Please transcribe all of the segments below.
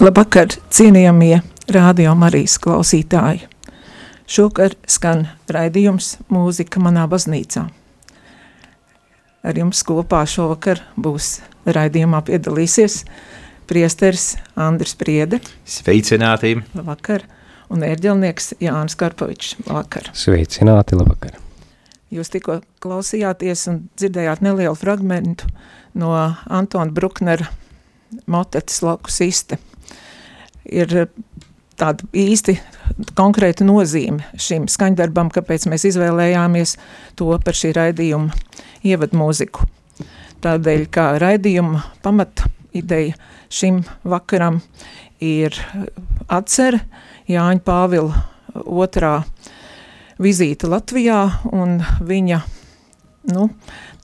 Labvakar, cienījamie rādio Marijas klausītāji. Šokar skan raidījums mūzika manā baznīcā. Ar jums kopā šovakar būs raidījumā piedalīsies priesteris Andris Priede. Sveicināti! Labvakar! Un ērģelnieks Jānis Karpovičs. Labvakar! Sveicināti! Labvakar! Jūs tikko klausījāties un dzirdējāt nelielu fragmentu no Antona Bruknera motetes lakus iste ir eh, tāda īsti konkrēta nozīme šim skaņdarbam, kāpēc mēs izvēlējāmies to par šī raidījuma ievadu mūziku. Tādēļ, kā raidījuma pamata ideja šim vakaram ir atcere Jāņa Pāvila otrā vizīte Latvijā un viņa, nu,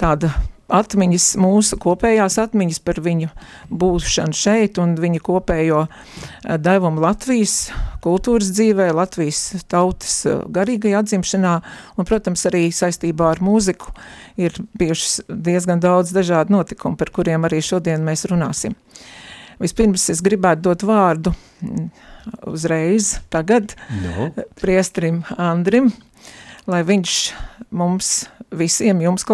tāda atmiņas, mūsu kopējās atmiņas par viņu būšanu šeit un viņa kopējo eh, devumu Latvijas kultūras dzīvē, Latvijas tautas eh, garīgajā atzimšanā un, protams, arī saistībā ar mūziku ir bijušas diezgan daudz dažādu notikumu, par kuriem arī šodien mēs runāsim. Vispirms es gribētu dot vārdu mm, uzreiz tagad no. priestrim Andrim, lai viņš mums visiem jums,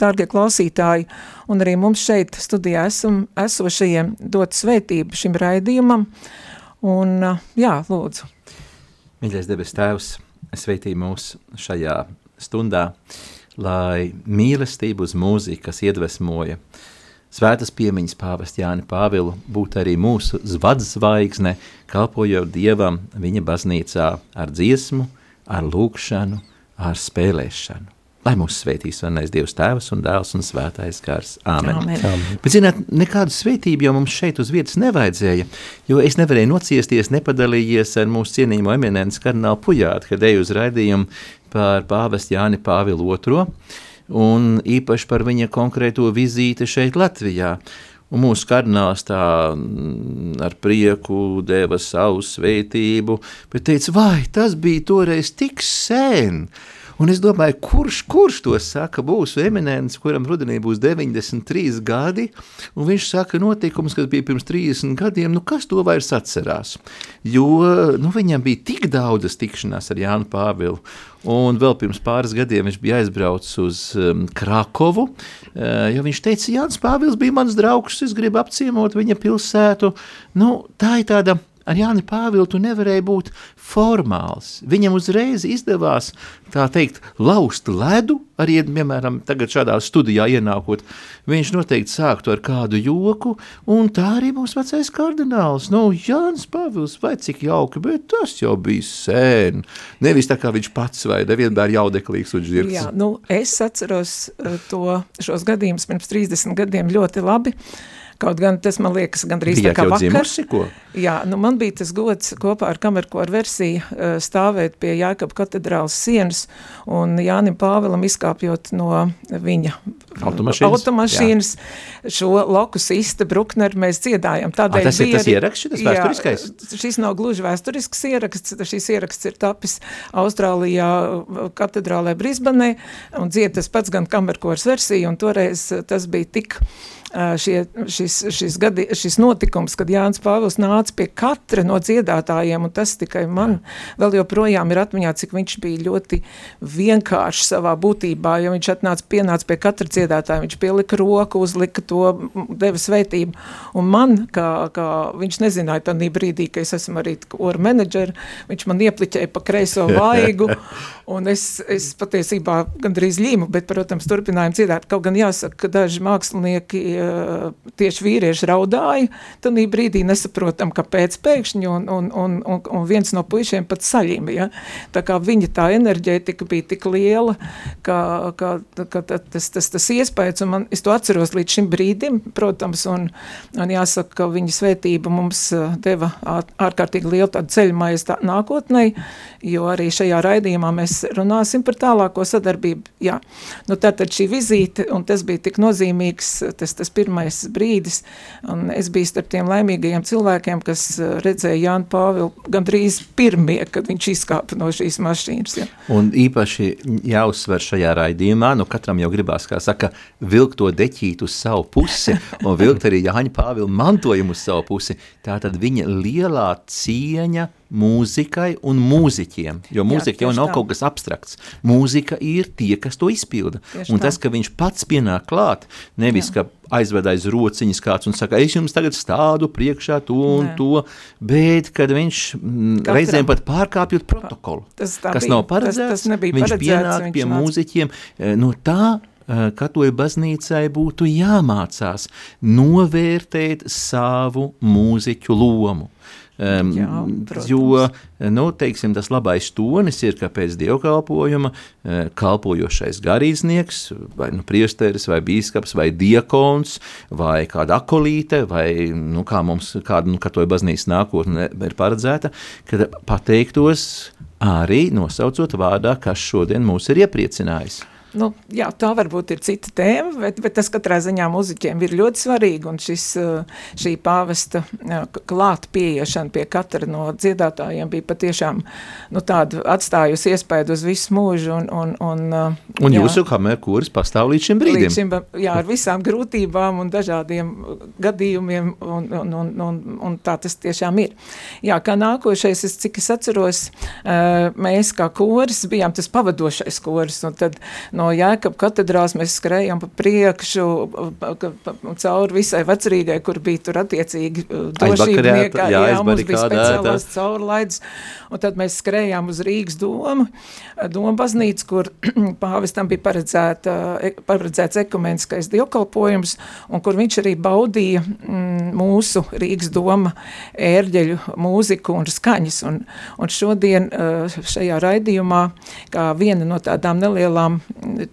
dārgie klausītāji, un arī mums šeit studijā esam esošajiem dot svētību šim raidījumam, un jā, lūdzu. Mīļais debes tēvs, sveitī mūs šajā stundā, lai mīlestību uz mūziku, kas iedvesmoja svētas piemiņas pāvest Jāni Pāvilu, būtu arī mūsu zvadzvaigzne, kalpojot Dievam viņa baznīcā ar dziesmu, ar lūkšanu, ar spēlēšanu. Lai mūs svētīs vienais Dievs tēvs un dēls un svētais gars. Āmen. Āmen. Āmen. Bet, zināt, nekādu svētību jau mums šeit uz vietas nevajadzēja, jo es nevarēju nociesties, nepadalījies ar mūsu cienījumu eminences kardinālu Pujātu, kad eju uz raidījumu par pāvestu Jāni Pāvilu II un īpaši par viņa konkrēto vizīti šeit Latvijā. Un mūsu kardināls tā mm, ar prieku deva savu svētību, bet teica, vai tas bija toreiz tik sen, Un es domāju, kurš, kurš to saka, būs eminents, kuram rudenī būs 93 gadi, un viņš saka notikums, kas bija pirms 30 gadiem, nu kas to vairs atcerās? Jo nu, viņam bija tik daudzas tikšanās ar Jānu Pāvilu, un vēl pirms pāris gadiem viņš bija aizbraucis uz um, Krakovu, uh, viņš teica, Jānis Pāvils bija mans draugs, es gribu apciemot viņa pilsētu. Nu, tā ir tāda ar Jāni Pāvilu tu nevarēji būt formāls. Viņam uzreiz izdevās, tā teikt, laust ledu, arī, piemēram, tagad šādā studijā ienākot, viņš noteikti sāktu ar kādu joku, un tā arī mūsu vecais kardināls, nu, Jānis Pāvils, vai cik jauki, bet tas jau bija sen. Nevis tā kā viņš pats vai nevienmēr jaudeklīgs un žirgs. Jā, nu, es atceros uh, to, šos gadījumus pirms 30 gadiem ļoti labi, Kaut gan tas man liekas gandrīz Bijāt tā kā vakar. Dzimusi, ko? Jā, nu man bija tas gods kopā ar kamerkoru versiju stāvēt pie Jākaba katedrāles sienas un Jānim Pāvilam izkāpjot no viņa automašīnas, automašīnas šo lokus iste Brukner mēs dziedājam. Tādēļ A, tas ir tas ieraksts, šitas vēsturiskais? Jā, šis nav gluži vēsturisks ieraksts, šis ieraksts ir tapis Austrālijā katedrālē Brisbanē un dzied tas pats gan kamerkors versija un toreiz tas bija tik šie, šis, šis, gadi, šis notikums, kad Jānis Pāvils nāca pie katra no dziedātājiem, un tas tikai man vēl joprojām ir atmiņā, cik viņš bija ļoti vienkārši savā būtībā, jo viņš atnāca, pienāca pie katra dziedātāja, viņš pielika roku, uzlika to, deva svētību, un man, kā, kā viņš nezināja tādā brīdī, ka es esmu arī oru menedžeri, viņš man iepliķēja pa kreiso vaigu, un es, es patiesībā gandrīz ļīmu, bet, protams, turpinājām dziedāt, kaut gan jāsaka, ka daži mākslinieki tieši vīrieši raudāja, tad brīdī nesaprotam, kāpēc pēkšņi, un, un, un, un, un viens no puišiem pat saļima, ja? tā kā viņa tā enerģētika bija tik liela, ka, ka, ka tas, tas, tas iespējas, un man, es to atceros līdz šim brīdim, protams, un, un jāsaka, ka viņa svētība mums deva ārkārtīgi lielu tādu ceļmaies tā, nākotnē, jo arī šajā raidījumā mēs runāsim par tālāko sadarbību, jā. Nu, tātad šī vizīte, un tas bija tik nozīmīgs, tas, tas pirmais brīdis, un es biju starp tiem laimīgajiem cilvēkiem, kas uh, redzēja Jānu Pāvilu gandrīz pirmie, kad viņš izkāpa no šīs mašīnas. Ja. Un īpaši jāuzsver šajā raidījumā, nu katram jau gribās, kā saka, vilkt to deķīt uz savu pusi un vilkt arī Jāņa Pāvila mantojumu uz savu pusi. Tā tad viņa lielā cieņa mūzikai un mūziķiem, jo mūzika Jā, jau nav tā. kaut kas abstrakts. Mūzika ir tie, kas to izpilda. Tieši un tā. tas, ka viņš pats pienāk klāt, nevis, Jā. ka aizved aiz rociņas kāds un saka, es jums tagad stādu priekšā to un Nē. to, bet kad viņš mm, Katram. reizēm pat pārkāpjot protokolu, tas kas bija, nav paredzēts, tas, tas viņš paredzēts, pienāk viņš pie nāc. mūziķiem eh, no tā, Eh, katoļu baznīcai būtu jāmācās novērtēt savu mūziķu lomu. Um, Jā, protams. jo nu, teiksim, tas labais tonis ir, ka pēc dievkalpojuma uh, kalpojošais garīdznieks, vai nu, priesteris, vai bīskaps, vai diakons, vai kāda akolīte, vai nu, kā mums kāda nu, katoja baznīcas nākotne ir paredzēta, kad pateiktos arī nosaucot vārdā, kas šodien mūs ir iepriecinājis. Nu, jā, tā varbūt ir cita tēma, bet, bet tas katrā ziņā muziķiem ir ļoti svarīgi, un šis, eh, šī pāvesta klāt pieiešana pie katra no dziedātājiem bija patiešām nu, atstājusi iespēju uz visu mūžu. Un, un, un, eh, un jūsu kamerā kurs pastāv līdz šim brīdim? Līdz šim, jā, ar visām grūtībām un dažādiem gadījumiem, un, un, un, un, un tā tas tiešām ir. Jā, kā nākošais, es, cik es atceros, eh, mēs kā koris bijām tas pavadošais koris, un tad no Jēkab katedrās mēs skrējām pa priekšu, cauri visai vecrīgai, kur bija tur attiecīgi uh, došībniekā, jā, jā, mums bija speciālās caurlaids, un tad mēs skrējām uz Rīgas domu, doma baznīca, kur pāvistam bija paredzēta, e, paredzēts ekumeniskais dievkalpojums, un kur viņš arī baudīja mm, mūsu Rīgas doma ērģeļu mūziku un skaņas, un, un šodien uh, šajā raidījumā, kā viena no tādām nelielām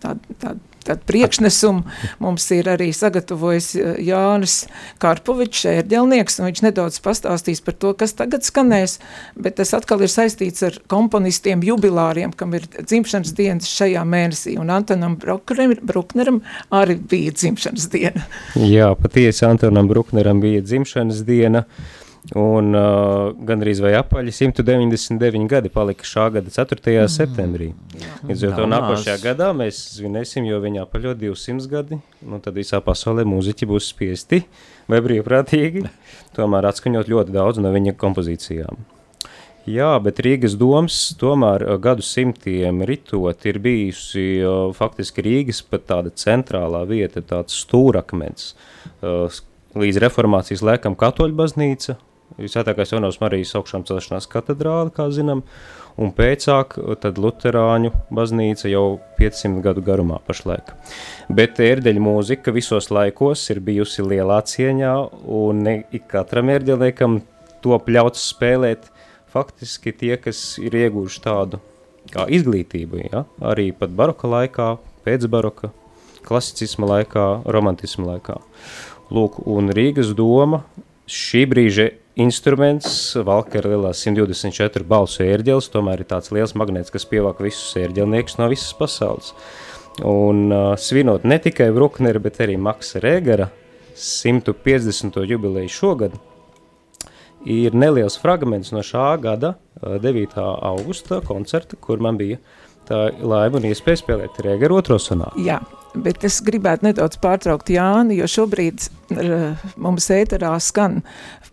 tādu, tādu tādu priekšnesumu mums ir arī sagatavojis eh, Jānis Karpovičs, ērģelnieks, un viņš nedaudz pastāstīs par to, kas tagad skanēs, bet tas atkal ir saistīts ar komponistiem jubilāriem, kam ir dzimšanas dienas šajā mēnesī, un Antonam Brukneram arī bija dzimšanas diena. Jā, patiesi Antonam Brukneram bija dzimšanas diena, uh, Un uh, gandrīz vai apaļi 199 gadi palika šā gada 4. Mm. septembrī. Līdz ar to nākošajā gadā mēs svinēsim, jo viņa apaļo 200 gadi, nu tad visā pasaulē mūziķi būs spiesti vai brīvprātīgi, tomēr atskaņot ļoti daudz no viņa kompozīcijām. Jā, bet Rīgas doms tomēr uh, gadu simtiem ritot ir bijusi uh, faktiski Rīgas pat tāda centrālā vieta, tāds stūrakmens. Uh, līdz reformācijas laikam katoļu baznīca, Svētākais Jonovs Marijas augšām celšanās katedrāle, kā zinām, un pēcāk tad Luterāņu baznīca jau 500 gadu garumā pašlaik. Bet ērdeļu mūzika visos laikos ir bijusi lielā cieņā, un ne ik katram ērdeļniekam to pļauts spēlēt faktiski tie, kas ir ieguvuši tādu kā izglītību, ja? arī pat baroka laikā, pēc baroka, klasicisma laikā, romantisma laikā. Lūk, un Rīgas doma šī brīža instruments, Valkara lielās 124 balsu ērģeles, tomēr ir tāds liels magnēts, kas pievāk visus ērģelniekus no visas pasaules. Un uh, svinot ne tikai Brukneri, bet arī Maksa Rēgara 150. jubileju šogad, ir neliels fragments no šā gada 9. augusta koncerta, kur man bija tā laima un iespēja spēlēt Rēgara otro sonātu. Jā, bet es gribētu nedaudz pārtraukt Jāni, jo šobrīd mums ēterā skan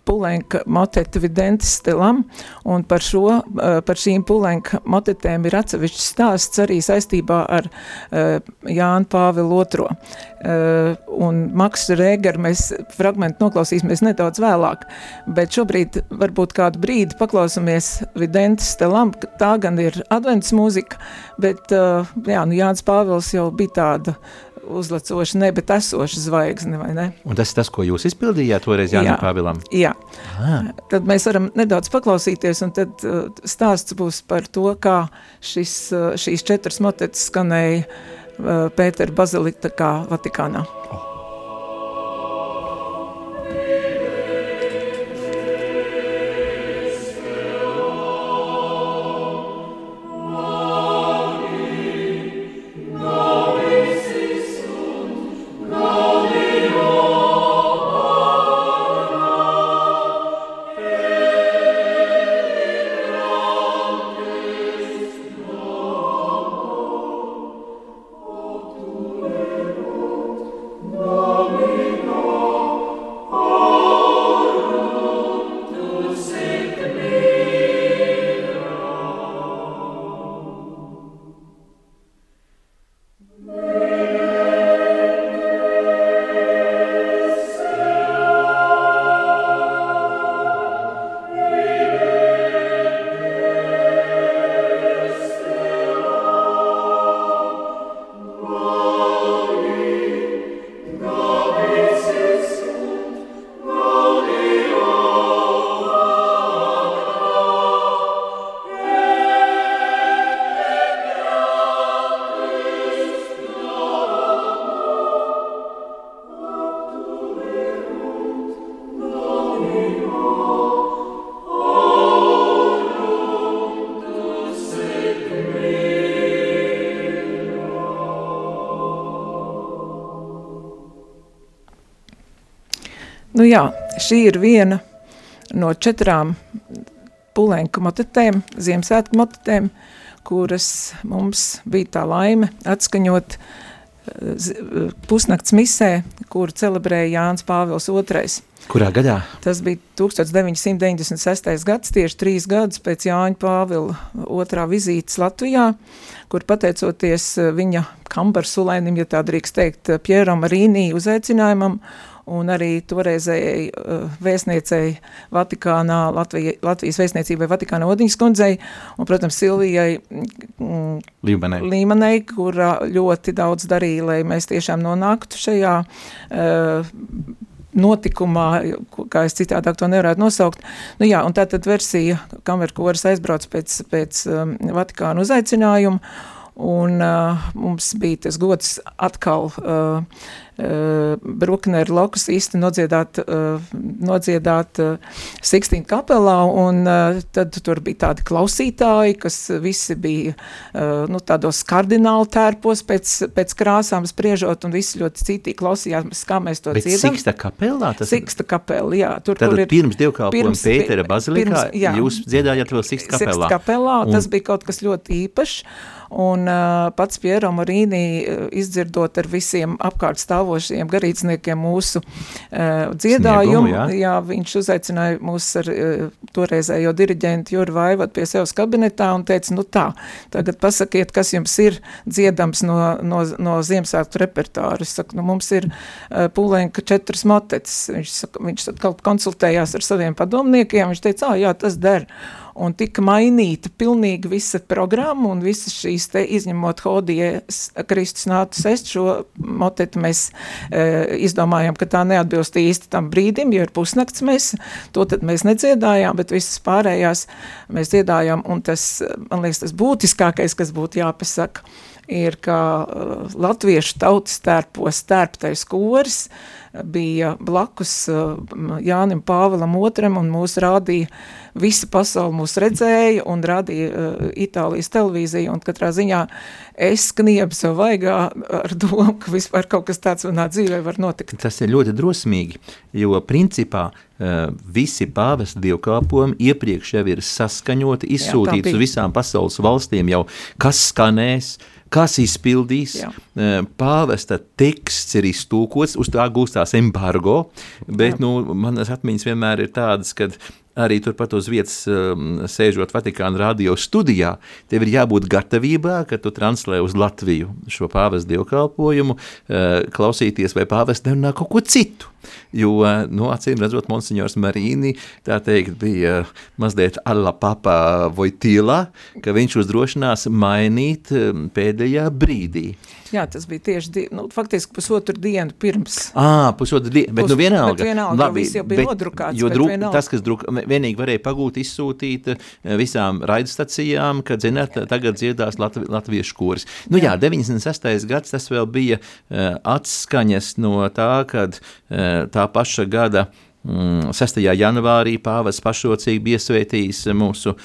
Pulenka moteta Videntis stilam, un par, šo, eh, par šīm Pulenka motetēm ir atsevišķs stāsts arī saistībā ar uh, Jānu Pāvilu II. Uh, un Maksu Rēgeru mēs fragmentu noklausīsimies nedaudz vēlāk, bet šobrīd varbūt kādu brīdi paklausamies Videntis stilam, tā gan ir advents mūzika, bet jā, nu Jānis Pāvils jau bija tāda uzlecoša, ne, bet esoša zvaigzne, vai ne? Un tas ir tas, ko jūs izpildījāt toreiz Jānim Pāvilam? Jā, ah. tad mēs varam nedaudz paklausīties, un tad uh, stāsts būs par to, kā šis, uh, šīs četras motetes skanēja uh, Pētera Bazilikā Vatikānā. Oh. Nu jā, šī ir viena no četrām pulenku motetēm, Ziemassvētku motetēm, kuras mums bija tā laime atskaņot pusnakts misē, kuru celebrēja Jānis Pāvils II. Kurā gadā? Tas bija 1996. gads, tieši trīs gadus pēc Jāņa Pāvila otrā vizītes Latvijā, kur pateicoties viņa kambarsulēnim, ja tā drīkst teikt, Pjeram Rīnī uzaicinājumam, un arī toreizējai uh, vēstniecei Vatikānā, Latvija, Latvijas vēstniecībai Vatikāna Odiņas kundzei, un, protams, Silvijai mm, Līmenei. Līmenei, kura ļoti daudz darīja, lai mēs tiešām nonāktu šajā uh, notikumā, kā es citādāk to nevarētu nosaukt. Nu jā, un tā tad versija, kamerkoras aizbrauc pēc, pēc um, Vatikāna uzaicinājuma, un uh, mums bija tas gods atkal uh, Brukneru lokus īsti nodziedāt, uh, nodziedāt uh, Sikstīna kapelā, un tad tur bija tādi klausītāji, kas visi bija nu, tādos kardinālu tērpos pēc, pēc krāsām spriežot, un visi ļoti citīgi klausījās, kā mēs to Bet dziedam. Siksta kapelā? Tas Siksta kapela, jā. Tur, Tad kur ir pirms dievkalpojuma Pētera bazilikā pirms- jā. jūs dziedājāt vēl Siksta kapelā. Siksta kapelā, Un- tas bija kaut kas ļoti īpašs, un uh, pats Piero Marīnī uh, izdzirdot ar visiem apkārt stāvošiem garīdzniekiem mūsu uh, dziedājumu, Sniegumu, jā. jā, viņš uzaicināja mūs ar uh, toreizējo diriģentu Juru Vaivat pie sevis kabinetā un teica, nu tā, tagad pasakiet, kas jums ir dziedams no, no, no Ziemassvētku repertāru. Es saku, nu mums ir uh, pūlēnka četras motetes. Viņš, saka, viņš atkal konsultējās ar saviem padomniekiem, viņš teica, ā, jā, tas der. Un tika mainīta pilnīgi visa programma un visas šīs te izņemot hodies Kristus nātus est šo motetu. Mēs e, izdomājām, ka tā neatbilst īsti tam brīdim, jo ir pusnakts mēs, to tad mēs nedziedājām, bet visas pārējās mēs dziedājām. Un tas, man liekas, tas būtiskākais, kas būtu jāpasaka, ir, ka uh, latviešu tautas tērpos tērptais koris bija blakus uh, Jānim Pāvilam otram un mūs rādīja, visa pasauli mūs redzēja un rādīja uh, Itālijas televīzija un katrā ziņā es kniebu sev vaigā ar domu, ka vispār kaut kas tāds manā dzīvē var notikt. Tas ir ļoti drosmīgi, jo principā uh, visi pāvesta dievkalpojumi iepriekš jau ir saskaņoti, izsūtīti bija. uz visām pasaules valstīm jau, kas skanēs, kas izpildīs. Jā. Uh, Pāvesta teksts ir iztūkots, uz tā gūstās embargo, bet nu, manas atmiņas vienmēr ir tādas, kad arī turpat uz vietas um, sēžot Vatikāna radio studijā, tev ir jābūt gatavībā, ka tu translē uz Latviju šo pāvesta dievkalpojumu, uh, klausīties, vai pāvests nerunā kaut ko citu. Jo, uh, nu, acīm redzot, Monsignors Marīni, tā teikt, bija uh, mazliet alla papa Vojtīlā, ka viņš uzdrošinās mainīt um, pēdējā brīdī. Jā, tas bija tieši, nu, faktiski pusotru dienu pirms. Ā, pusotru dienu, bet Pus- nu vienalga. bet vienalga, jo viss jau bija nodrukāts, Jo bet dru, vienalga. tas, kas druk, vienīgi varēja pagūt izsūtīt eh, visām raidstacijām, kad, zināt, tagad dziedās Latvi, latviešu koris. Nu jā, 96. gads tas vēl bija uh, atskaņas no tā, kad uh, tā paša gada mm, 6. janvārī pāvis pašrocīgi iesvētījis mūsu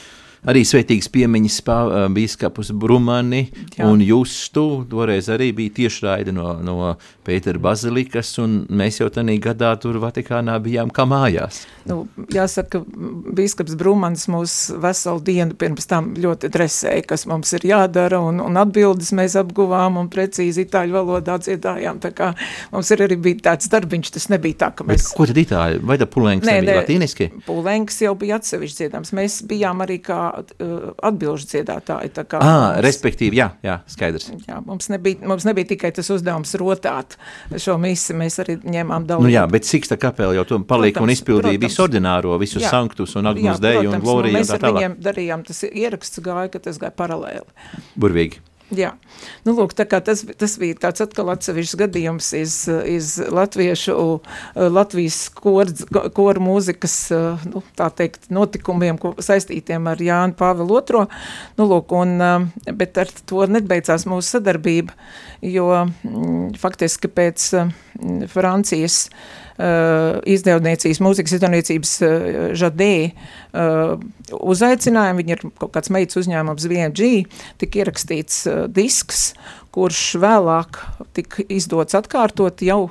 Arī svētīgs piemiņas pā- bīskapus Brumani Jā. un Justu, toreiz arī bija tiešraide no, no Pētera bazilikas, un mēs jau tanī gadā tur Vatikānā bijām kā mājās. Nu, jāsaka, bīskaps Brumans mūs veselu dienu pirms tam ļoti dresēja, kas mums ir jādara, un, un atbildes mēs apguvām, un precīzi itāļu valodā dziedājām, tā kā mums ir arī bija tāds darbiņš, tas nebija tā, ka Bet, mēs... ko tad itāļi? Vai tad pulēnks Nē, nebija nē. latīniski? Pūlenks jau bija atsevišķi dziedams, mēs bijām arī kā atbilžu dziedātāji, tā kā... Ā, mums- respektīvi, jā, jā, skaidrs. Jā, mums nebija, mums nebija tikai tas uzdevums rotāt šo misi, mēs arī ņēmām dalību. Nu jā, bet Siksta kapela jau to palika un Protams, izpildīja protams. visu ordināro, visus Jā. sanktus un agnus deju un gloriju un Mēs tā ar tālāk. viņiem darījām, tas ieraksts gāja, ka tas gāja paralēli. Burvīgi. Jā, nu lūk, tas, tas bija tāds atkal atsevišķs gadījums iz, iz latviešu, uh, Latvijas koru, koru mūzikas, uh, nu, tā teikt, notikumiem, ko saistītiem ar Jānu Pāvilu II. Nu lūk, un, uh, bet ar to nebeidzās mūsu sadarbība, jo mm, faktiski pēc uh, Francijas uh, izdevniecības, mūzikas izdevniecības žadē uh, uzaicinājumu, viņi ir kaut kāds meitas uzņēmums VMG, tika ierakstīts disks, kurš vēlāk tika izdots atkārtot jau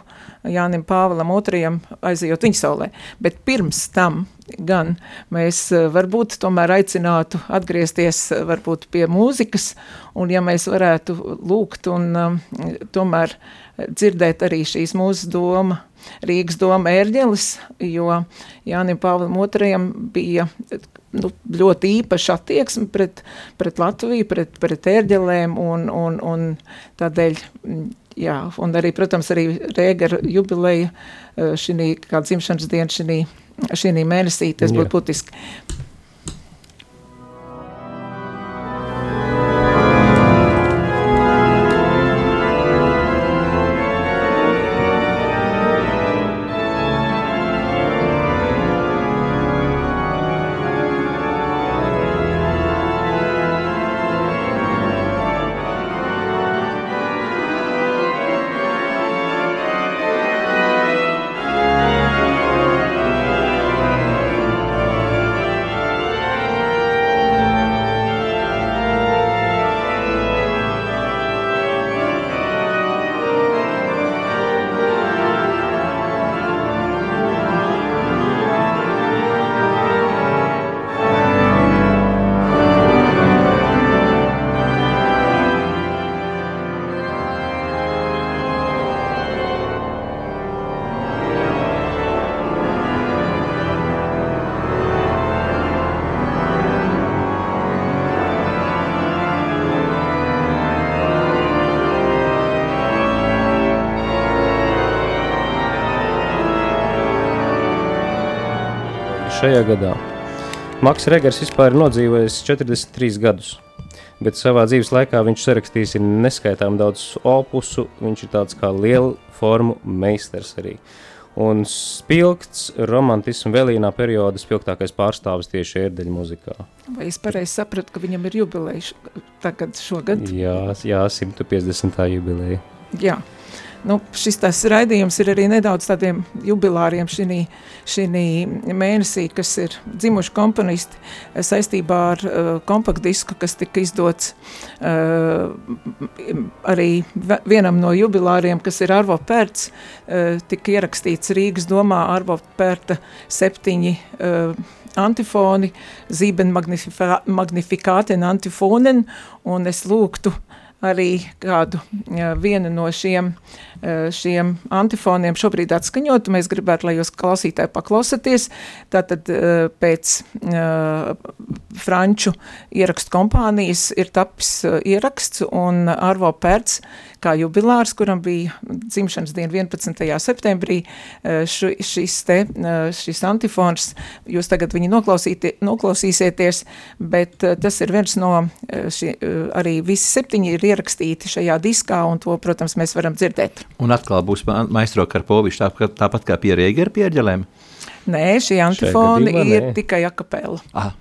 Jānim Pāvēlam otrajam aizejot viņa saulē. Bet pirms tam gan. Mēs eh, varbūt tomēr aicinātu atgriezties eh, varbūt pie mūzikas, un ja mēs varētu lūgt un um, tomēr dzirdēt arī šīs mūsu doma, Rīgas doma ērģelis, jo Jānim Pāvēlam otrajam bija nu, ļoti īpaša attieksme pret, pret Latviju, pret, pret ērģelēm, un, un, un tādēļ, jā, un arī, protams, arī Rēgara jubileja šī kā dzimšanas diena šī šī mēnesī, tas būtu būtiski. Šajā gadā. Maks Regers vispār ir nodzīvojis 43 gadus, bet savā dzīves laikā viņš sarakstījis neskaitām daudz opusu, viņš ir tāds kā liela formu meistars arī. Un spilgts romantismu vēlīnā perioda spilgtākais pārstāvis tieši ērdeļu muzikā. Vai es pareizi sapratu, ka viņam ir jubileja tagad šogad? Jā, jā 150. jubileja. Jā nu, šis raidījums ir arī nedaudz tādiem jubilāriem šī, šī mēnesī, kas ir dzimuši komponisti saistībā ar uh, kompaktdisku, kas tika izdots uh, arī vienam no jubilāriem, kas ir Arvo Pērts, uh, tika ierakstīts Rīgas domā Arvo Pērta septiņi uh, antifoni, Zīben magnifikāten antifonen, un es lūgtu arī kādu vienu no šiem, šiem antifoniem šobrīd atskaņot. Mēs gribētu, lai jūs klausītāji paklausaties. Tātad pēc franču ierakstu kompānijas ir tapis ieraksts un Arvo Pērts kā jubilārs, kuram bija dzimšanas diena 11. septembrī, š, šis te, šis antifons, jūs tagad viņu noklausīsieties, bet tas ir viens no, ši, arī visi septiņi ir ierakstīti šajā diskā, un to, protams, mēs varam dzirdēt. Un atkal būs maestro Karpovišs, tā, tāpat kā pie Rēgera pierģelēm? Nē, šie antifoni ir tikai akapela. Aha.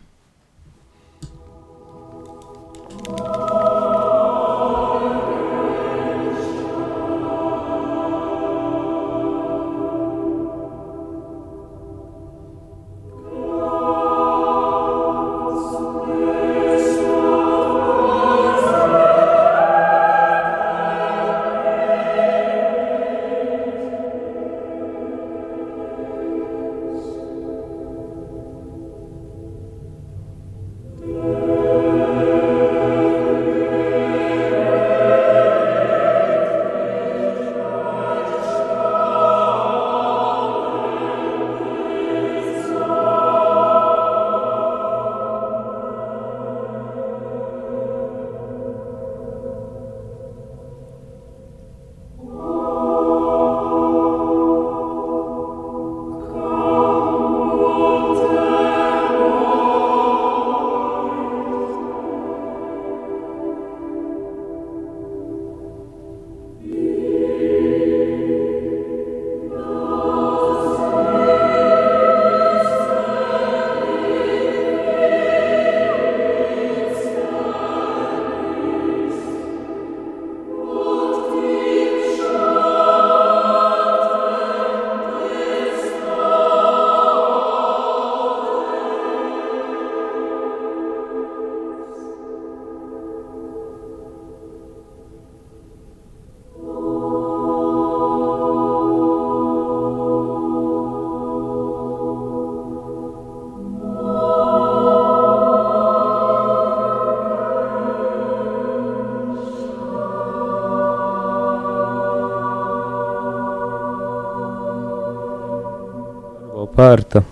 Pērta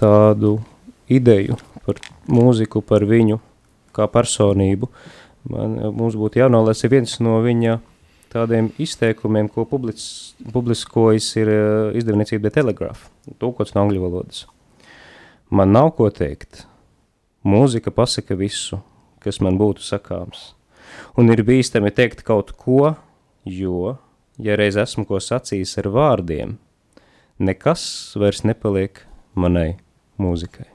tādu ideju par mūziku, par viņu kā personību. Man, mums būtu jānolasa viens no viņa tādiem izteikumiem, ko publis, publiskojas ir uh, izdevniecība The Telegraph, tūkots no angļu valodas. Man nav ko teikt. Mūzika pasaka visu, kas man būtu sakāms. Un ir bīstami teikt kaut ko, jo, ja reiz esmu ko sacījis ar vārdiem, nekas vairs nepaliek manai mūzikai.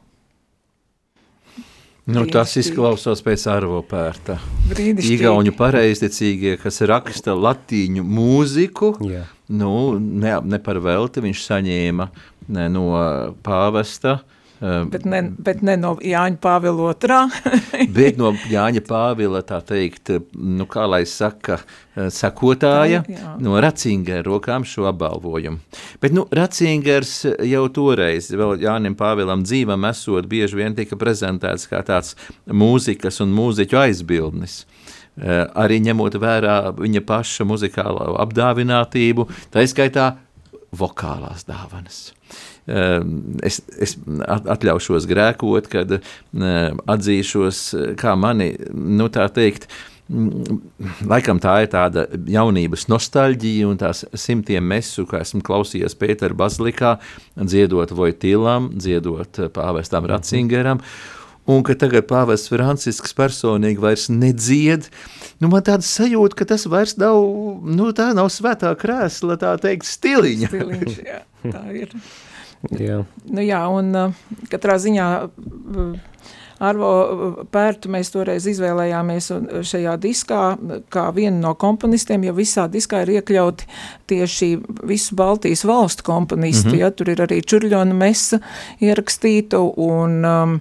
Nu, tas izklausās pēc arvo pērta. Igauņu pareizticīgie, kas raksta latīņu mūziku, Jā. nu, ne, ne par velti viņš saņēma ne, no pāvesta uh, bet ne, bet ne no Jāņa Pāvila otrā. bet no Jāņa Pāvila, tā teikt, nu kā lai saka, eh, sakotāja, tā, no Ratzingera rokām šo apbalvojumu. Bet, nu, Ratzingers jau toreiz, vēl Jānim Pāvilam dzīvam esot, bieži vien tika prezentēts kā tāds mūzikas un mūziķu aizbildnis. Uh, arī ņemot vērā viņa paša muzikālo apdāvinātību, tā izskaitā vokālās dāvanas. Ehm, es, es atļaušos grēkot, kad ehm, atzīšos, kā mani, nu tā teikt, Laikam tā ir tāda jaunības nostalģija un tās simtiem mesu, kā esmu klausījies Pētera Bazilikā, dziedot Vojtīlam, dziedot pāvestam Ratzingeram, un ka tagad pāvests Francisks personīgi vairs nedzied, nu man tāda sajūta, ka tas vairs nav, nu tā nav svētā krēsla, tā teikt, stiliņa. Stiliņš, jā, tā ir. Jā. Nu, jā, un uh, katrā ziņā uh, Arvo Pērtu mēs toreiz izvēlējāmies šajā diskā kā vienu no komponistiem, jo visā diskā ir iekļauti tieši visu Baltijas valstu komponisti, mm -hmm. ja tur ir arī Čurļona mesa ierakstīta un um,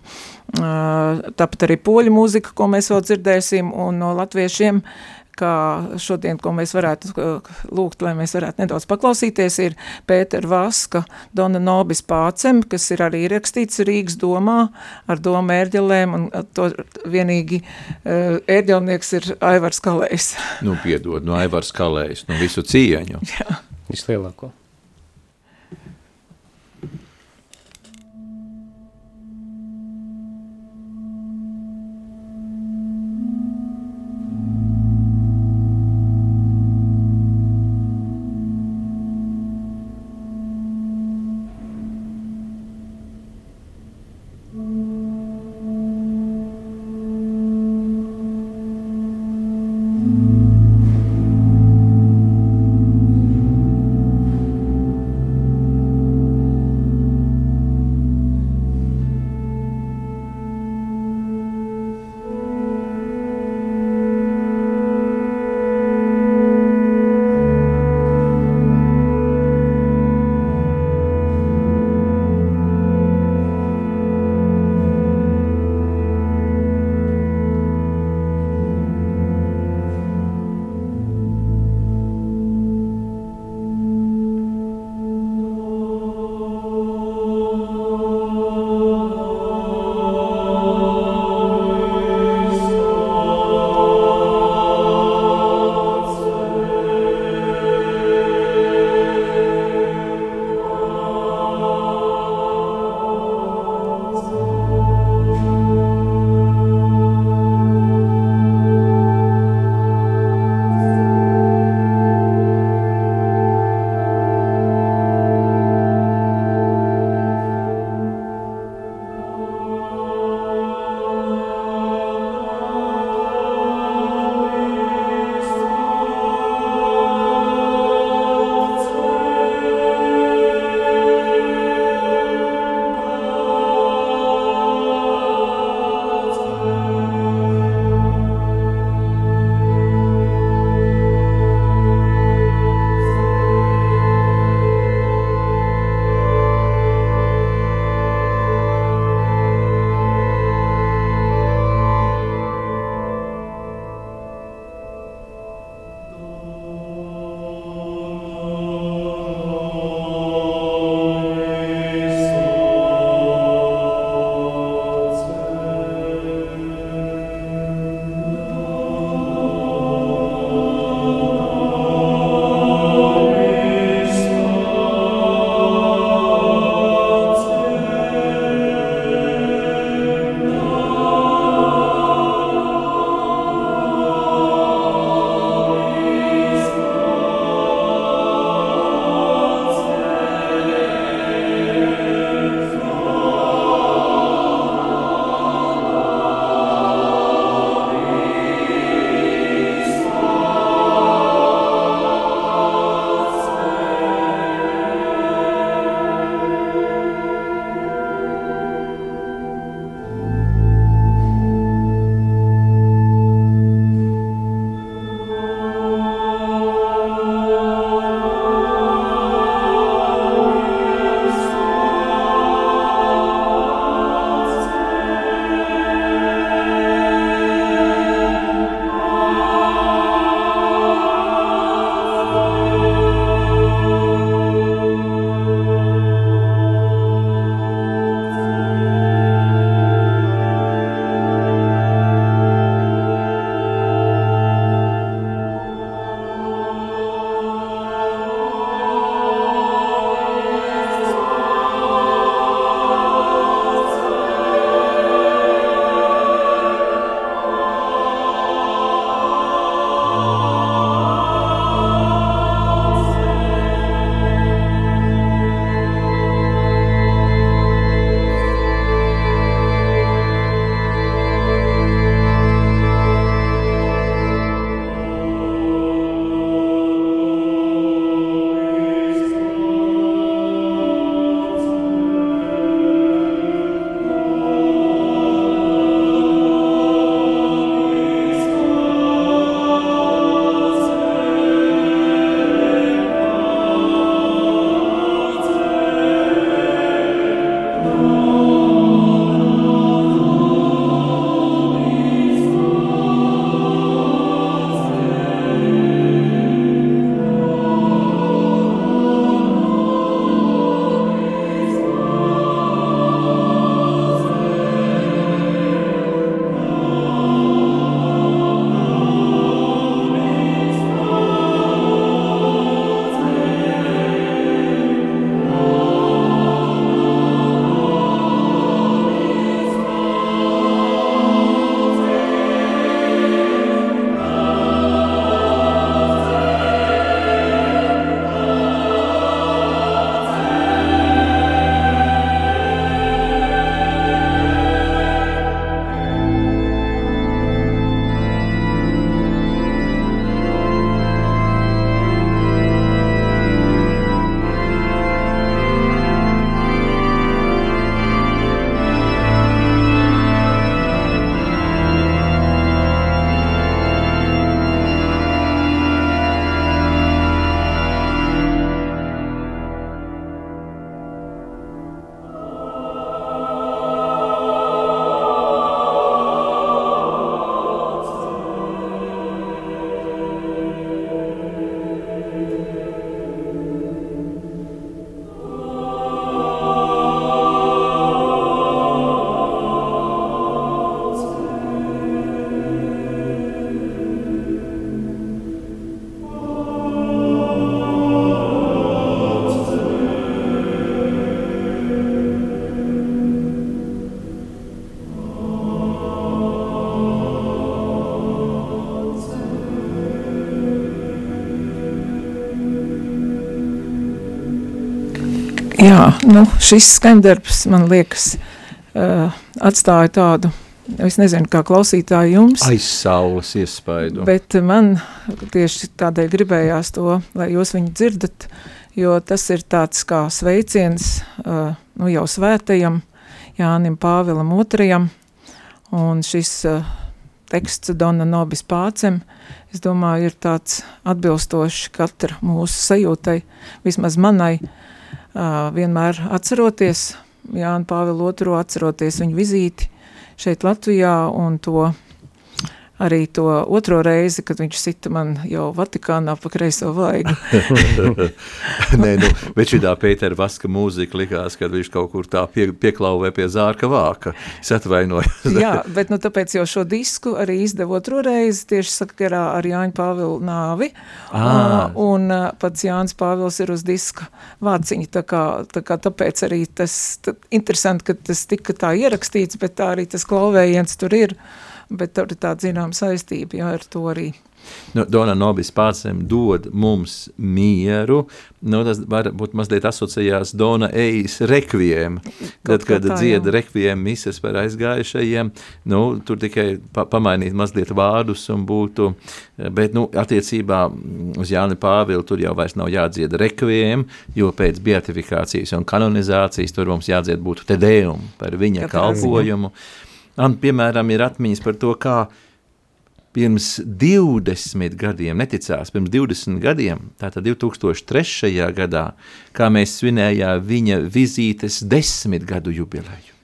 tāpat arī poļu mūzika, ko mēs vēl dzirdēsim, un no latviešiem uh, kā šodien, ko mēs varētu lūgt, lai mēs varētu nedaudz paklausīties, ir Pēter Vaska, Dona Nobis Pācem, kas ir arī rakstīts Rīgas domā ar domu ērģelēm, un to vienīgi ērģelnieks ir Aivars Kalējs. Nu, piedod, no Aivars Kalējs, no visu cieņu. Jā. Vislielāko. Jā, nu, šis skandarbs, man liekas, uh, atstāja tādu, es nezinu, kā klausītāji jums. Aiz saules iespaidu. Bet man tieši tādēļ gribējās to, lai jūs viņu dzirdat, jo tas ir tāds kā sveiciens, uh, nu jau svētajam Jānim Pāvilam otrajam, un šis uh, teksts Dona Nobis Pācem, es domāju, ir tāds atbilstoši katra mūsu sajūtai, vismaz manai, uh, vienmēr atceroties Jānu Pāvilu otro, atceroties viņu vizīti šeit Latvijā un to arī to otro reizi, kad viņš sita man jau Vatikānā pa kreiso vaigu. Nē, nu, bet šī tā Pētera Vaska mūzika likās, kad viņš kaut kur tā pie, pieklauvē pie zārka vāka. Es atvainoju. Jā, bet nu tāpēc jau šo disku arī izdevu otro reizi tieši sakarā ar Jāņu Pāvilu nāvi. À. Un pats Jānis Pāvils ir uz diska vāciņa, tā kā, tā kā tāpēc arī tas tā, interesanti, ka tas tika tā ierakstīts, bet tā arī tas klauvējiens tur ir. Bet tur ir tāda zinām saistība, jā, ar to arī. Nu, Dona Nobis pārsēm dod mums mieru, nu, tas varbūt mazliet asociējās Dona Ejas rekviem, tad, kad tā, dzieda rekviem mises par aizgājušajiem, nu, tur tikai pa pamainīt mazliet vārdus un būtu, bet, nu, attiecībā uz Jāni Pāvilu tur jau vairs nav jādzieda rekviem, jo pēc beatifikācijas un kanonizācijas tur mums jādzied būtu tedeum par viņa Katrā kalpojumu. Ziņa. Man, piemēram, ir atmiņas par to, kā pirms 20 gadiem, neticās, pirms 20 gadiem, tātad 2003. gadā, kā mēs svinējām viņa vizītes desmit gadu jubileju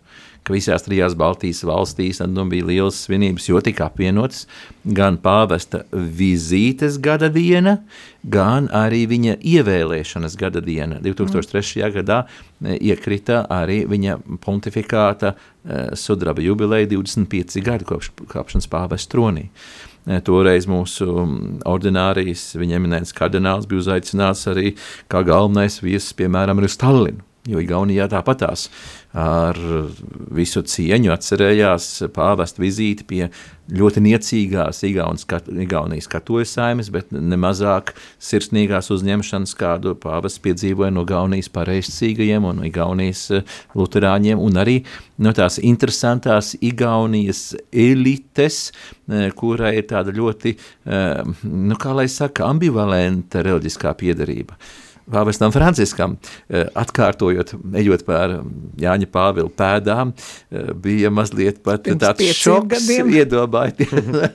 ka visās trijās Baltijas valstīs nu, bija liels svinības, jo tika apvienotas gan pāvesta vizītes gada diena, gan arī viņa ievēlēšanas gada diena. 2003. Mm. gadā e, iekrita arī viņa pontifikāta uh, sudraba jubileja 25 gadi kopš kāpšanas pāvesta tronī. E, toreiz mūsu ordinārijas, viņa eminents kardināls bija uzaicināts arī kā galvenais viesis, piemēram, uz Stallinu, jo Igaunijā tāpatās ar visu cieņu atcerējās pāvest vizīti pie ļoti niecīgās Igaunijas katojas saimes, bet nemazāk sirsnīgās uzņemšanas, kādu pāvests piedzīvoja no Gaunijas pareizcīgajiem un Igaunijas eh, luterāņiem, un arī no tās interesantās Igaunijas elites, eh, kurai ir tāda ļoti, eh, nu kā lai saka, ambivalenta reliģiskā piedarība. Pāvestam Franciskam, eh, atkārtojot, ejot pār Jāņa Pāvila pēdām, eh, bija mazliet pat Pirms tāds šoks iedomājot.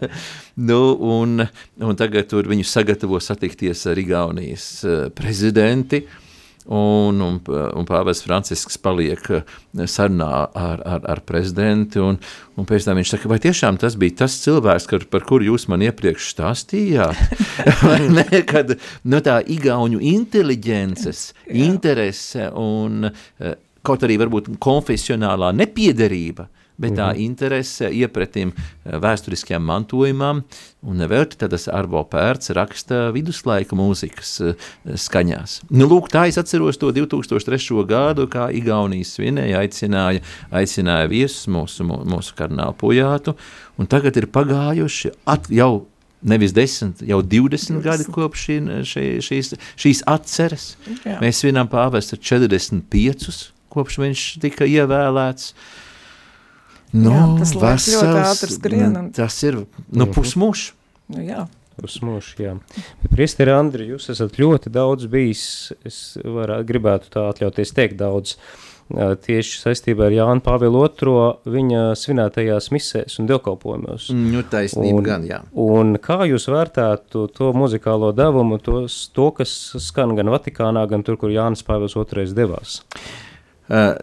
nu, un, un tagad tur viņu sagatavo satikties ar Igaunijas eh, prezidenti, uh, un, un, un pāvests Francisks paliek eh, sarunā ar, ar, ar prezidentu, un, un pēc tam viņš saka, vai tiešām tas bija tas cilvēks, kar, par kuru jūs man iepriekš stāstījāt? ne, kad no tā igauņu inteliģences, interese un eh, kaut arī varbūt konfesionālā nepiederība, bet tā mhm. interese iepretim eh, vēsturiskajam mantojumam, un nevelti tad tas Arvo Pērts raksta viduslaika mūzikas eh, skaņās. Nu, lūk, tā es atceros to 2003. gadu, kā Igaunijas svinēja, aicināja, aicināja viesus mūsu, mūsu kardinālu pujātu, un tagad ir pagājuši at, jau nevis 10, jau 20 gadi kopš šī, šī, šīs, šīs atceres. Jā. Mēs svinām pāvesta 45, kopš viņš tika ievēlēts. Uh, Nu, jā, tas vesels, ļoti ātri skrien. Un... Tas ir nu, mhm. pusmušs. Nu, jā. Pusmušs, jā. Priesteri Andri, jūs esat ļoti daudz bijis, es varētu, gribētu tā atļauties teikt daudz, tieši saistībā ar Jānu Pāvilu II viņa svinētajās misēs un dievkalpojumos. Nu, taisnība un, gan, jā. Un kā jūs vērtētu to muzikālo devumu, tos, to, kas skan gan Vatikānā, gan tur, kur Jānis Pāvils II devās? Uh,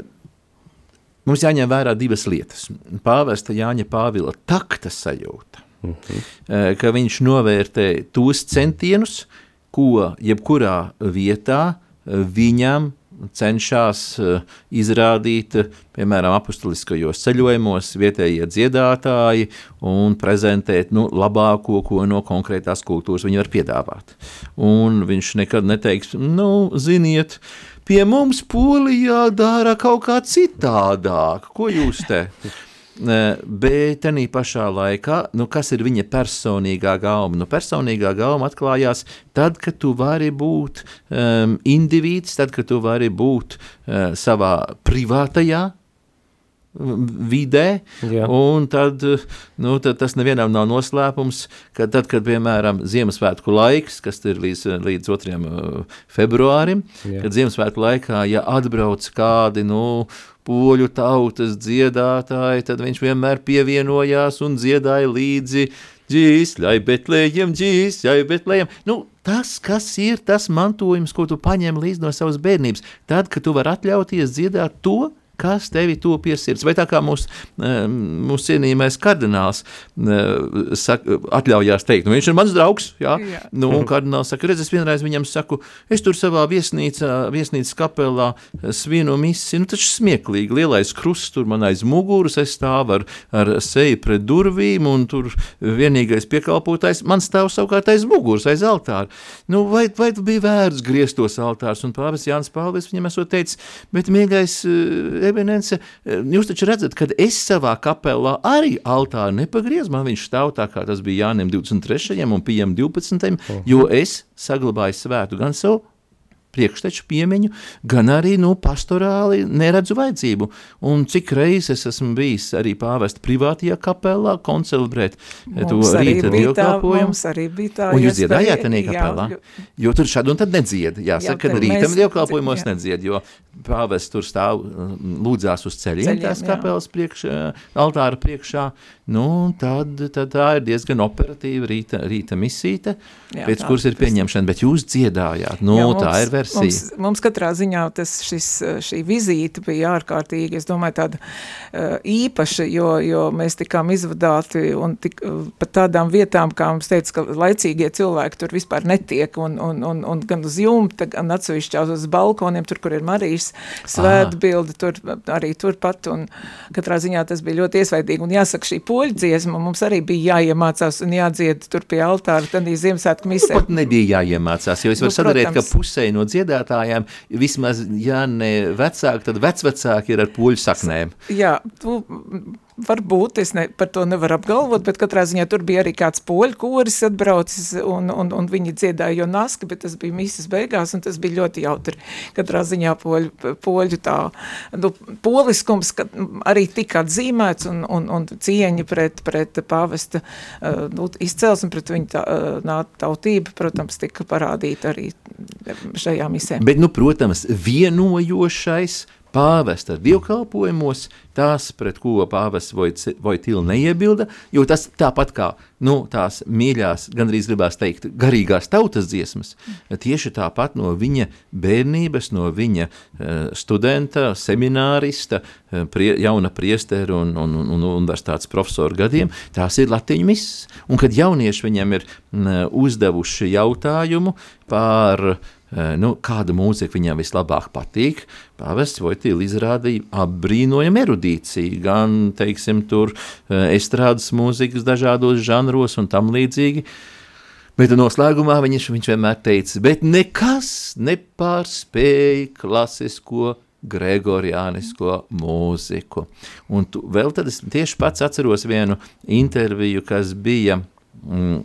Mums jāņem vērā divas lietas. Pāvesta Jāņa Pāvila takta sajūta, mm -hmm. ka viņš novērtē tos centienus, ko jebkurā vietā viņam cenšas eh, izrādīt, piemēram, apustuliskajos ceļojumos vietējie dziedātāji un prezentēt nu, labāko, ko no konkrētās kultūras viņi var piedāvāt. Un viņš nekad neteiks, nu, ziniet, uh, pie mums Polijā dara kaut kā citādāk. Ko jūs te? bet tā pašā laikā, nu, kas ir viņa personīgā gauma? Nu, personīgā gauma atklājās tad, kad tu vari būt um, indivīds, tad, kad tu vari būt uh, savā privātajā vidē, tad, nu, tad tas nevienam nav noslēpums, ka tad, kad, piemēram, Ziemassvētku laiks, kas ir līdz, līdz 2. Uh, februārim, Jā. kad Ziemassvētku laikā, ja atbrauc kādi, nu, poļu tautas dziedātāji, tad viņš vienmēr pievienojās un dziedāja līdzi Džīsļai, Betlējiem, džīsļai, Betlējiem. Nu, tas, kas ir tas mantojums, ko tu paņem līdz no savas bērnības, tad, kad tu vari atļauties dziedāt to, kas tevi to piesirds. Vai tā kā mūsu eh, mūs cienījamais kardināls eh, saka, atļaujās teikt, nu viņš ir mans draugs, jā, jā. nu un kardināls saka, redz, es vienreiz viņam saku, es tur savā viesnīcā, viesnīcas kapelā svinu misi, nu taču smieklīgi, lielais krusts tur man aiz muguras, es stāvu ar, ar seju pret durvīm un tur vienīgais piekalpotājs, man stāv savukārt aiz muguras, aiz altāra. Nu, vai, vai tu bija vērts griezt tos altārs? Un pāvis Jānis Pāvis viņam esot teicis, bet mīļais eminence, eh, jūs taču redzat, kad es savā kapelā arī altāru nepagriezu, man viņš stāv tā kā tas bija Jānim 23. un Pijam 12. jo es saglabāju svētu gan savu priekšteču piemiņu, gan arī nu, pastorāli neredzu vajadzību. Un cik reizes es esmu bijis arī pāvest privātajā kapelā, koncelebrēt eh, to rīta dievkalpojumu. Un jūs dziedājāt tenī kapelā? Jo, jo tur šad un tad nedzied. Jāsaka, jā, ka rītam dievkalpojumos nedzied, jo pāvests tur stāv lūdzās uz ceļiem, ceļiem tās kapelas priekš, eh, altāra priekšā. Nu, tad, tad tā ir diezgan operatīva rīta, rīta misīte, jā, pēc kuras ir pieņemšana, bet jūs dziedājāt. Nu, jā, tā ir versija. Mums, mums katrā ziņā tas, šis, šī vizīte bija ārkārtīgi, es domāju, tāda uh, īpaša, jo, jo mēs tikām izvadāti un tik, uh, pat tādām vietām, kā mums teica, ka laicīgie cilvēki tur vispār netiek, un, un, un, un gan uz jumta, gan atsevišķās uz balkoniem, tur, kur ir Marijas svētbildi, tur arī turpat, un katrā ziņā tas bija ļoti iesvaidīgi, un jāsaka, šī poļu dziesma mums arī bija jāiemācās un jādzied tur pie altāra, tad arī Ziemassvētku misē. Nu, pat nebija jāiemācās, jo es varu nu, sadarīt, ka pusē no dziedātājiem vismaz, ja ne vecāki, tad vecvecāki ir ar poļu saknēm. Jā, tu Varbūt, es ne, par to nevaru apgalvot, bet katrā ziņā tur bija arī kāds poļu koris atbraucis, un, un, un viņi dziedāja jo naski, bet tas bija misas beigās, un tas bija ļoti jautri. Katrā ziņā poļu, poļu tā, nu, poliskums arī tika atzīmēts, un, un, un cieņa pret, pret pāvesta uh, nu, izcelsmi, pret viņu tā, uh, tautību, protams, tika parādīta arī šajā misē. Bet, nu, protams, vienojošais pāvesta dievkalpojumos, tās, pret ko pāvests Vojtila neiebilda, jo tas tāpat kā nu, tās mīļās, gandrīz gribās teikt, garīgās tautas dziesmas, tieši tāpat no viņa bērnības, no viņa uh, studenta, seminārista, uh, prie, jauna priestera un, un, un, un universitātes profesora gadiem, tās ir latiņu misas. Un kad jaunieši viņam ir uh, uzdevuši jautājumu par Eh, nu, kāda mūzika viņam vislabāk patīk. Pāvests Vojtīla izrādīja apbrīnojamu erudīciju, gan, teiksim, tur eh, estrādes mūzikas dažādos žanros un tam līdzīgi. Bet noslēgumā viņš, viņš vienmēr teica, bet nekas nepārspēja klasisko gregoriānisko mūziku. Un tu, vēl tad es tieši pats atceros vienu interviju, kas bija mm,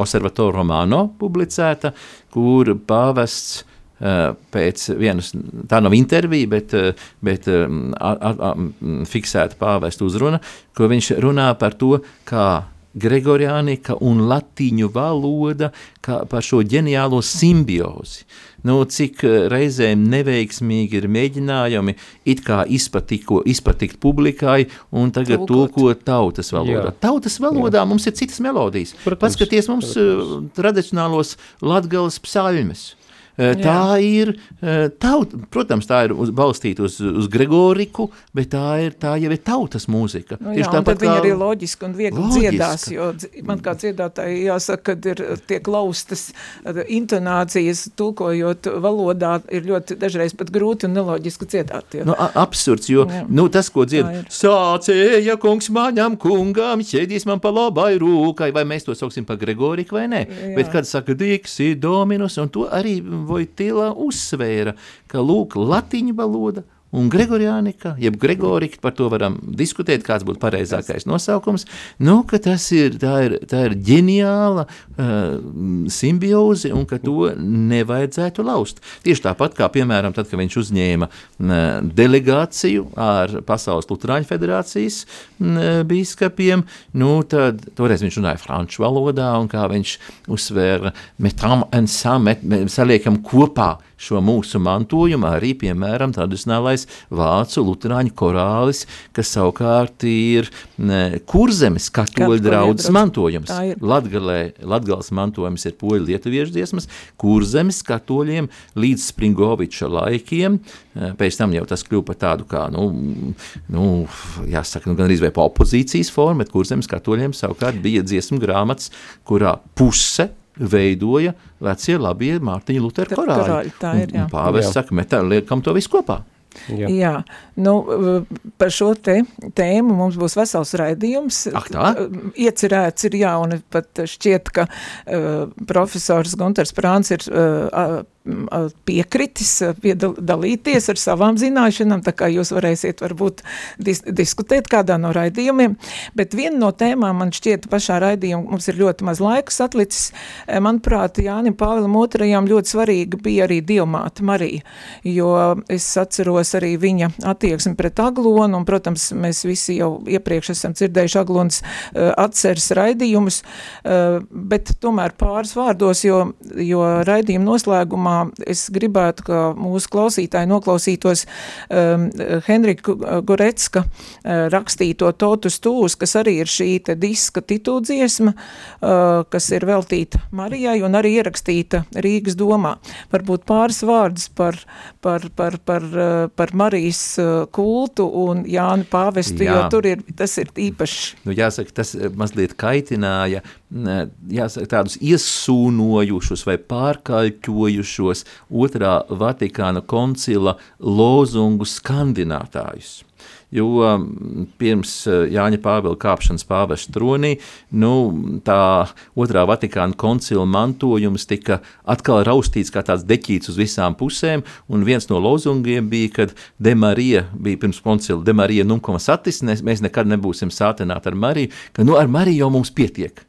Osservatore Romano publicēta, kur pāvests uh, pēc vienas, tā nav intervija, bet, uh, bet um, a, a, a, fiksēta pāvesta uzruna, ko viņš runā par to, kā gregoriānika un latīņu valoda kā par šo ģeniālo simbiozi. Nu, cik reizēm neveiksmīgi ir mēģinājumi it kā izpatiko, izpatikt publikai un tagad Tulkot. tulkot tautas valodā. Jā. Tautas valodā Jā. mums ir citas melodijas. Protams, Paskaties mums protams. tradicionālos latgales psalmes. Tā ir, taut, protams, tā ir uz, balstīta uz, uz Gregoriku, bet tā, ir, tā jau ir tautas mūzika. Nu, jā, un tad viņa arī loģiski un viegli loģiska. dziedās, jo man kā dziedātāji jāsaka, kad ir tiek laustas intonācijas, tulkojot valodā, ir ļoti dažreiz pat grūti un neloģiski dziedāt. Jo. Nu, absurds, jo jā. nu, tas, ko dzied, sācēja kungs maņam kungam, ķēdīs man pa labai rūkai, vai mēs to sauksim pa Gregoriku vai ne, jā. bet kad saka diksi dominus, un to arī Vojtila uzsvēra, ka lūk, latiņu valoda un Gregorianika, jeb Gregorika, par to varam diskutēt, kāds būtu pareizākais nosaukums, nu, tas ir, tā ir, tā ir ģeniāla uh, simbioze un ka to nevajadzētu laust. Tieši tāpat kā, piemēram, tad, kad viņš uzņēma uh, delegāciju ar Pasaules Lutrāņu federācijas uh, bīskapiem, nu, tad toreiz viņš runāja franču valodā un kā viņš uzsvēra metam en samet, saliekam kopā šo mūsu mantojumu, arī, piemēram, tradicionālais vācu luterāņu korālis, kas savukārt ir ne, kurzemes katoļu draudzes mantojums. Latgalē, Latgales mantojums ir poļu lietuviešu dziesmas, kurzemes katoļiem līdz Springoviča laikiem, e, pēc tam jau tas kļuva par tādu kā, nu, nu jāsaka, nu, gan arī vai pa opozīcijas formu, bet kurzemes katoļiem savukārt bija dziesmu grāmatas, kurā puse veidoja vecie labie Mārtiņa Lutera korāļi. korāļi tā ir, jā. Pāvests saka, metā, liekam to visu kopā. Jā. Jā, nu, par šo te tēmu mums būs vesels raidījums. Ak tā? Iecerēts ir, jā, un pat šķiet, ka uh, profesors Gunters Prāns ir uh, piekritis piedalīties ar savām zināšanām, tā kā jūs varēsiet varbūt dis diskutēt kādā no raidījumiem, bet viena no tēmām man šķiet pašā raidījumā, mums ir ļoti maz laiks atlicis, manuprāt, Jānim Pāvilam otrajām ļoti svarīga bija arī Dievmāte Marija, jo es atceros arī viņa attieksmi pret Aglonu, un, protams, mēs visi jau iepriekš esam dzirdējuši Aglonas uh, atceres raidījumus, uh, bet tomēr pāris vārdos, jo, jo raidījuma noslēgumā es gribētu, ka mūsu klausītāji noklausītos um, Henrika Gorecka uh, rakstīto Totus Tūs, kas arī ir šī te diska tituldziesma, uh, kas ir veltīta Marijai un arī ierakstīta Rīgas domā. Varbūt pāris vārdus par, par, par, par, uh, par Marijas uh, kultu un Jāni Pāvestu, Jā. jo tur ir, tas ir īpaši. Nu, jāsaka, tas mazliet kaitināja jāsaka, tādus iesūnojušus vai pārkaļķojušos otrā Vatikāna koncila lozungu skandinātājus. Jo pirms uh, Jāņa Pāvila kāpšanas pāvesta tronī, nu, tā otrā Vatikāna koncila mantojums tika atkal raustīts kā tāds deķīts uz visām pusēm, un viens no lozungiem bija, kad De Marija bija pirms koncila, De Marija numkoma satis, mēs nekad nebūsim sātināti ar Mariju, ka nu ar Mariju jau mums pietiek.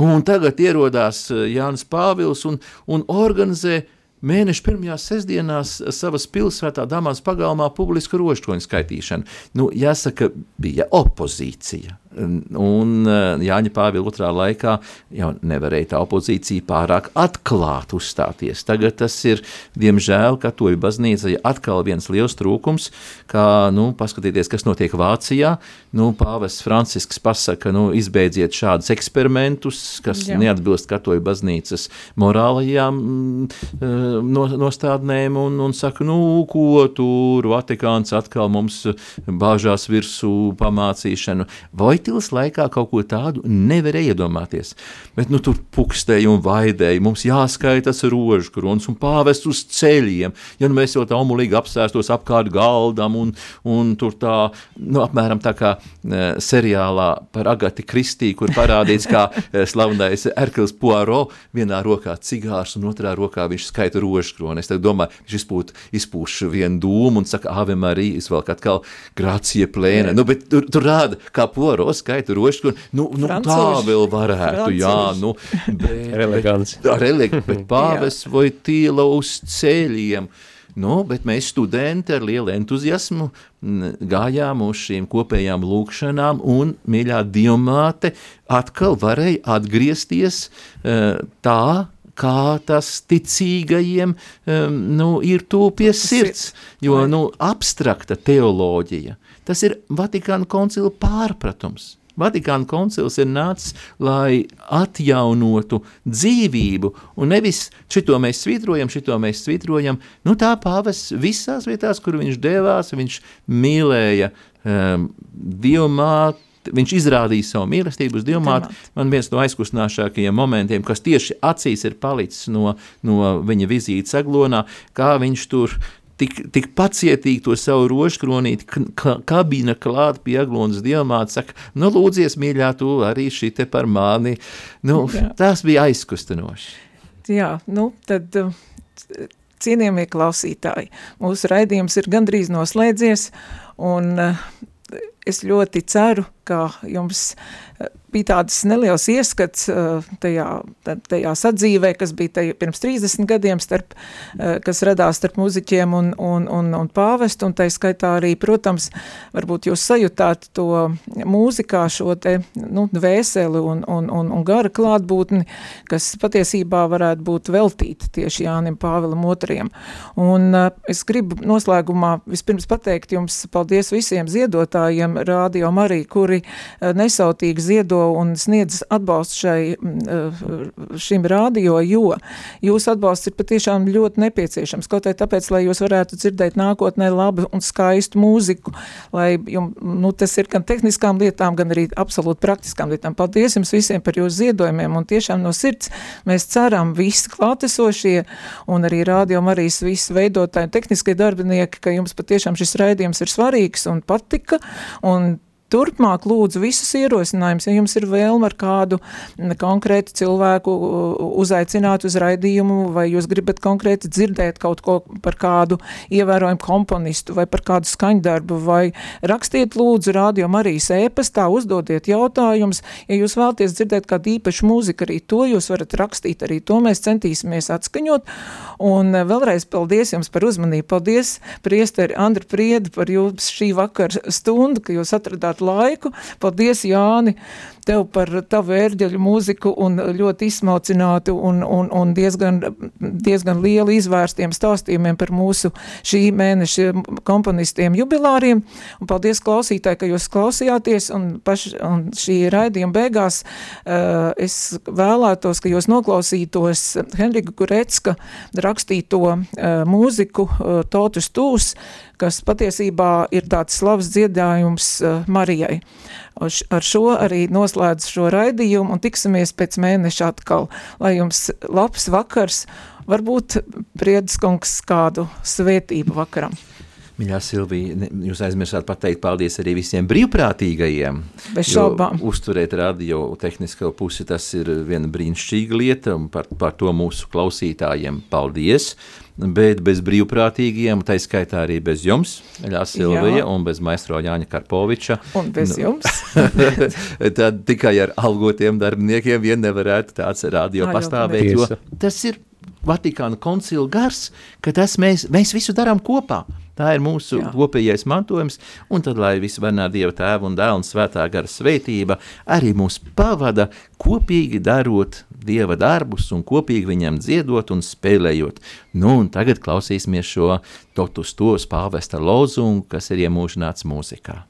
Un tagad ierodās eh, Jānis Pāvils un, un organizē mēneša pirmajās sestdienās savas pilsētā Damās pagalmā publisku roškoņu skaitīšanu. Nu, jāsaka, bija opozīcija. Un eh, Jāņa Pāvila otrā laikā jau nevarēja tā opozīcija pārāk atklāt uzstāties. Tagad tas ir, diemžēl, katoļu baznīca atkal viens liels trūkums, kā, nu, paskatieties, kas notiek Vācijā. Nu, Pāvests Francisks pasaka, nu, izbeidziet šādus eksperimentus, kas Jā. neatbilst katoļu baznīcas morālajām mm, no, nostādnēm un, un saka, nu, ko tur Vatikāns atkal mums bāžās virsū pamācīšanu. Vai Voitils laikā kaut ko tādu nevarēja iedomāties. Bet nu, tur pukstēja un vaidēja, mums jāskaitas rožu kronis un pāvest uz ceļiem. Ja nu, mēs jau tā omulīgi apsēstos apkārt galdam un, un tur tā, nu, apmēram tā kā e, seriālā par Agati Kristī, kur parādīts, kā e, slavenais Erkils Poirot, vienā rokā cigārs un otrā rokā viņš skaita rožu kroni. Es domāju, viņš izpūt, izpūš vienu dūmu un saka Ave Marija, izvelk atkal grācija plēne. Nu, bet tur, tur rāda, kā Poirot skaitu rošu, nu, nu tā vēl varētu, Francūži. jā, nu, bet, Relegants. bet, releg, bet pāves vai tīla uz ceļiem, Nu, bet mēs studenti ar lielu entuziasmu gājām uz šīm kopējām lūkšanām, un mīļā diamāte atkal varēja atgriezties uh, tā, kā tas ticīgajiem um, nu, ir tuvu pie sirds. Jo nu, abstrakta teoloģija Tas ir Vatikāna koncila pārpratums. Vatikāna koncils ir nācis, lai atjaunotu dzīvību, un nevis šito mēs svītrojam, šito mēs svītrojam. Nu, tā pāvis visās vietās, kur viņš devās, viņš mīlēja um, dievmāti, viņš izrādīja savu mīlestību uz Dievmāti. Man viens no aizkustināšākajiem momentiem, kas tieši acīs ir palicis no, no viņa vizītes Aglonā, kā viņš tur tik, tik pacietīgi to savu rožkronīti kabina klāt pie aglonas diamāta, saka, nu lūdzies, mīļā, tu arī šite par mani. Nu, Jā. tas bija aizkustinoši. Jā, nu tad cienījamie klausītāji, mūsu raidījums ir gandrīz noslēdzies, un uh, es ļoti ceru, ka jums bija tāds neliels ieskats uh, tajā, tajā sadzīvē, kas bija tajā pirms 30 gadiem, starp, uh, kas radās starp muziķiem un, un, un, un pāvestu, un tai skaitā arī, protams, varbūt jūs sajutāt to mūzikā šo te, nu, vēseli un, un, un, un gara klātbūtni, kas patiesībā varētu būt veltīta tieši Jānim Pāvilam otriem. Un uh, es gribu noslēgumā vispirms pateikt jums paldies visiem ziedotājiem Radio Marī, kuri nesautīgi ziedo un sniedz atbalstu šai, eh, šim rādio, jo jūsu atbalsts ir patiešām ļoti nepieciešams, kaut arī tāpēc, lai jūs varētu dzirdēt nākotnē labu un skaistu mūziku, lai jums, nu, tas ir gan tehniskām lietām, gan arī absolūti praktiskām lietām. Paldies jums visiem par jūsu ziedojumiem, un tiešām no sirds mēs ceram visi klātesošie, un arī rādio Marijas visi veidotāji, tehniskie darbinieki, ka jums patiešām šis raidījums ir svarīgs un patika, un turpmāk lūdzu visus ierosinājumus, ja jums ir vēlme ar kādu konkrētu cilvēku uzaicināt uz raidījumu, vai jūs gribat konkrēti dzirdēt kaut ko par kādu ievērojumu komponistu vai par kādu skaņdarbu, vai rakstiet lūdzu rādio Marijas ēpastā, uzdodiet jautājumus, ja jūs vēlties dzirdēt kādu īpašu mūziku, arī to jūs varat rakstīt, arī to mēs centīsimies atskaņot, un vēlreiz paldies jums par uzmanību, paldies priesteri Andra Priedi par jums šī vakara stundu, ka jūs atradāt laiku. Paldies, Jāni, tev par tavu ērģeļu mūziku un ļoti izsmalcinātu un, un, un diezgan, diezgan lielu izvērstiem stāstījumiem par mūsu šī mēneša komponistiem jubilāriem. Un paldies klausītāji, ka jūs klausījāties un, paš, un šī raidījuma beigās uh, es vēlētos, ka jūs noklausītos Henrika Gurecka rakstīto uh, mūziku uh, Totus Tūs, kas patiesībā ir tāds slavs dziedājums uh, Marijai. Ar šo arī noslēdz šo raidījumu un tiksimies pēc mēneša atkal. Lai jums labs vakars, varbūt priediskungs kādu svētību vakaram. Mīļā Silvija, jūs aizmirsāt pateikt paldies arī visiem brīvprātīgajiem. Bez šaubām. Uzturēt radio tehnisko pusi, tas ir viena brīnišķīga lieta, un par, par to mūsu klausītājiem paldies. Bet bez brīvprātīgiem, tā skaitā arī bez jums, Eļā Silvija, Jā. un bez maestro Jāņa Karpoviča. Un bez nu, jums. tad tikai ar algotiem darbiniekiem vien nevarētu tāds radio pastāvēt, jo tas ir Vatikāna koncila gars, ka tas mēs, mēs visu darām kopā. Tā ir mūsu Jā. kopējais mantojums, un tad, lai visvarenā Dieva tēva un dēla un svētā gara svētība arī mūs pavada kopīgi darot Dieva darbus un kopīgi viņam dziedot un spēlējot. Nu, un tagad klausīsimies šo totus tos pāvesta lozungu, kas ir iemūžināts mūzikā.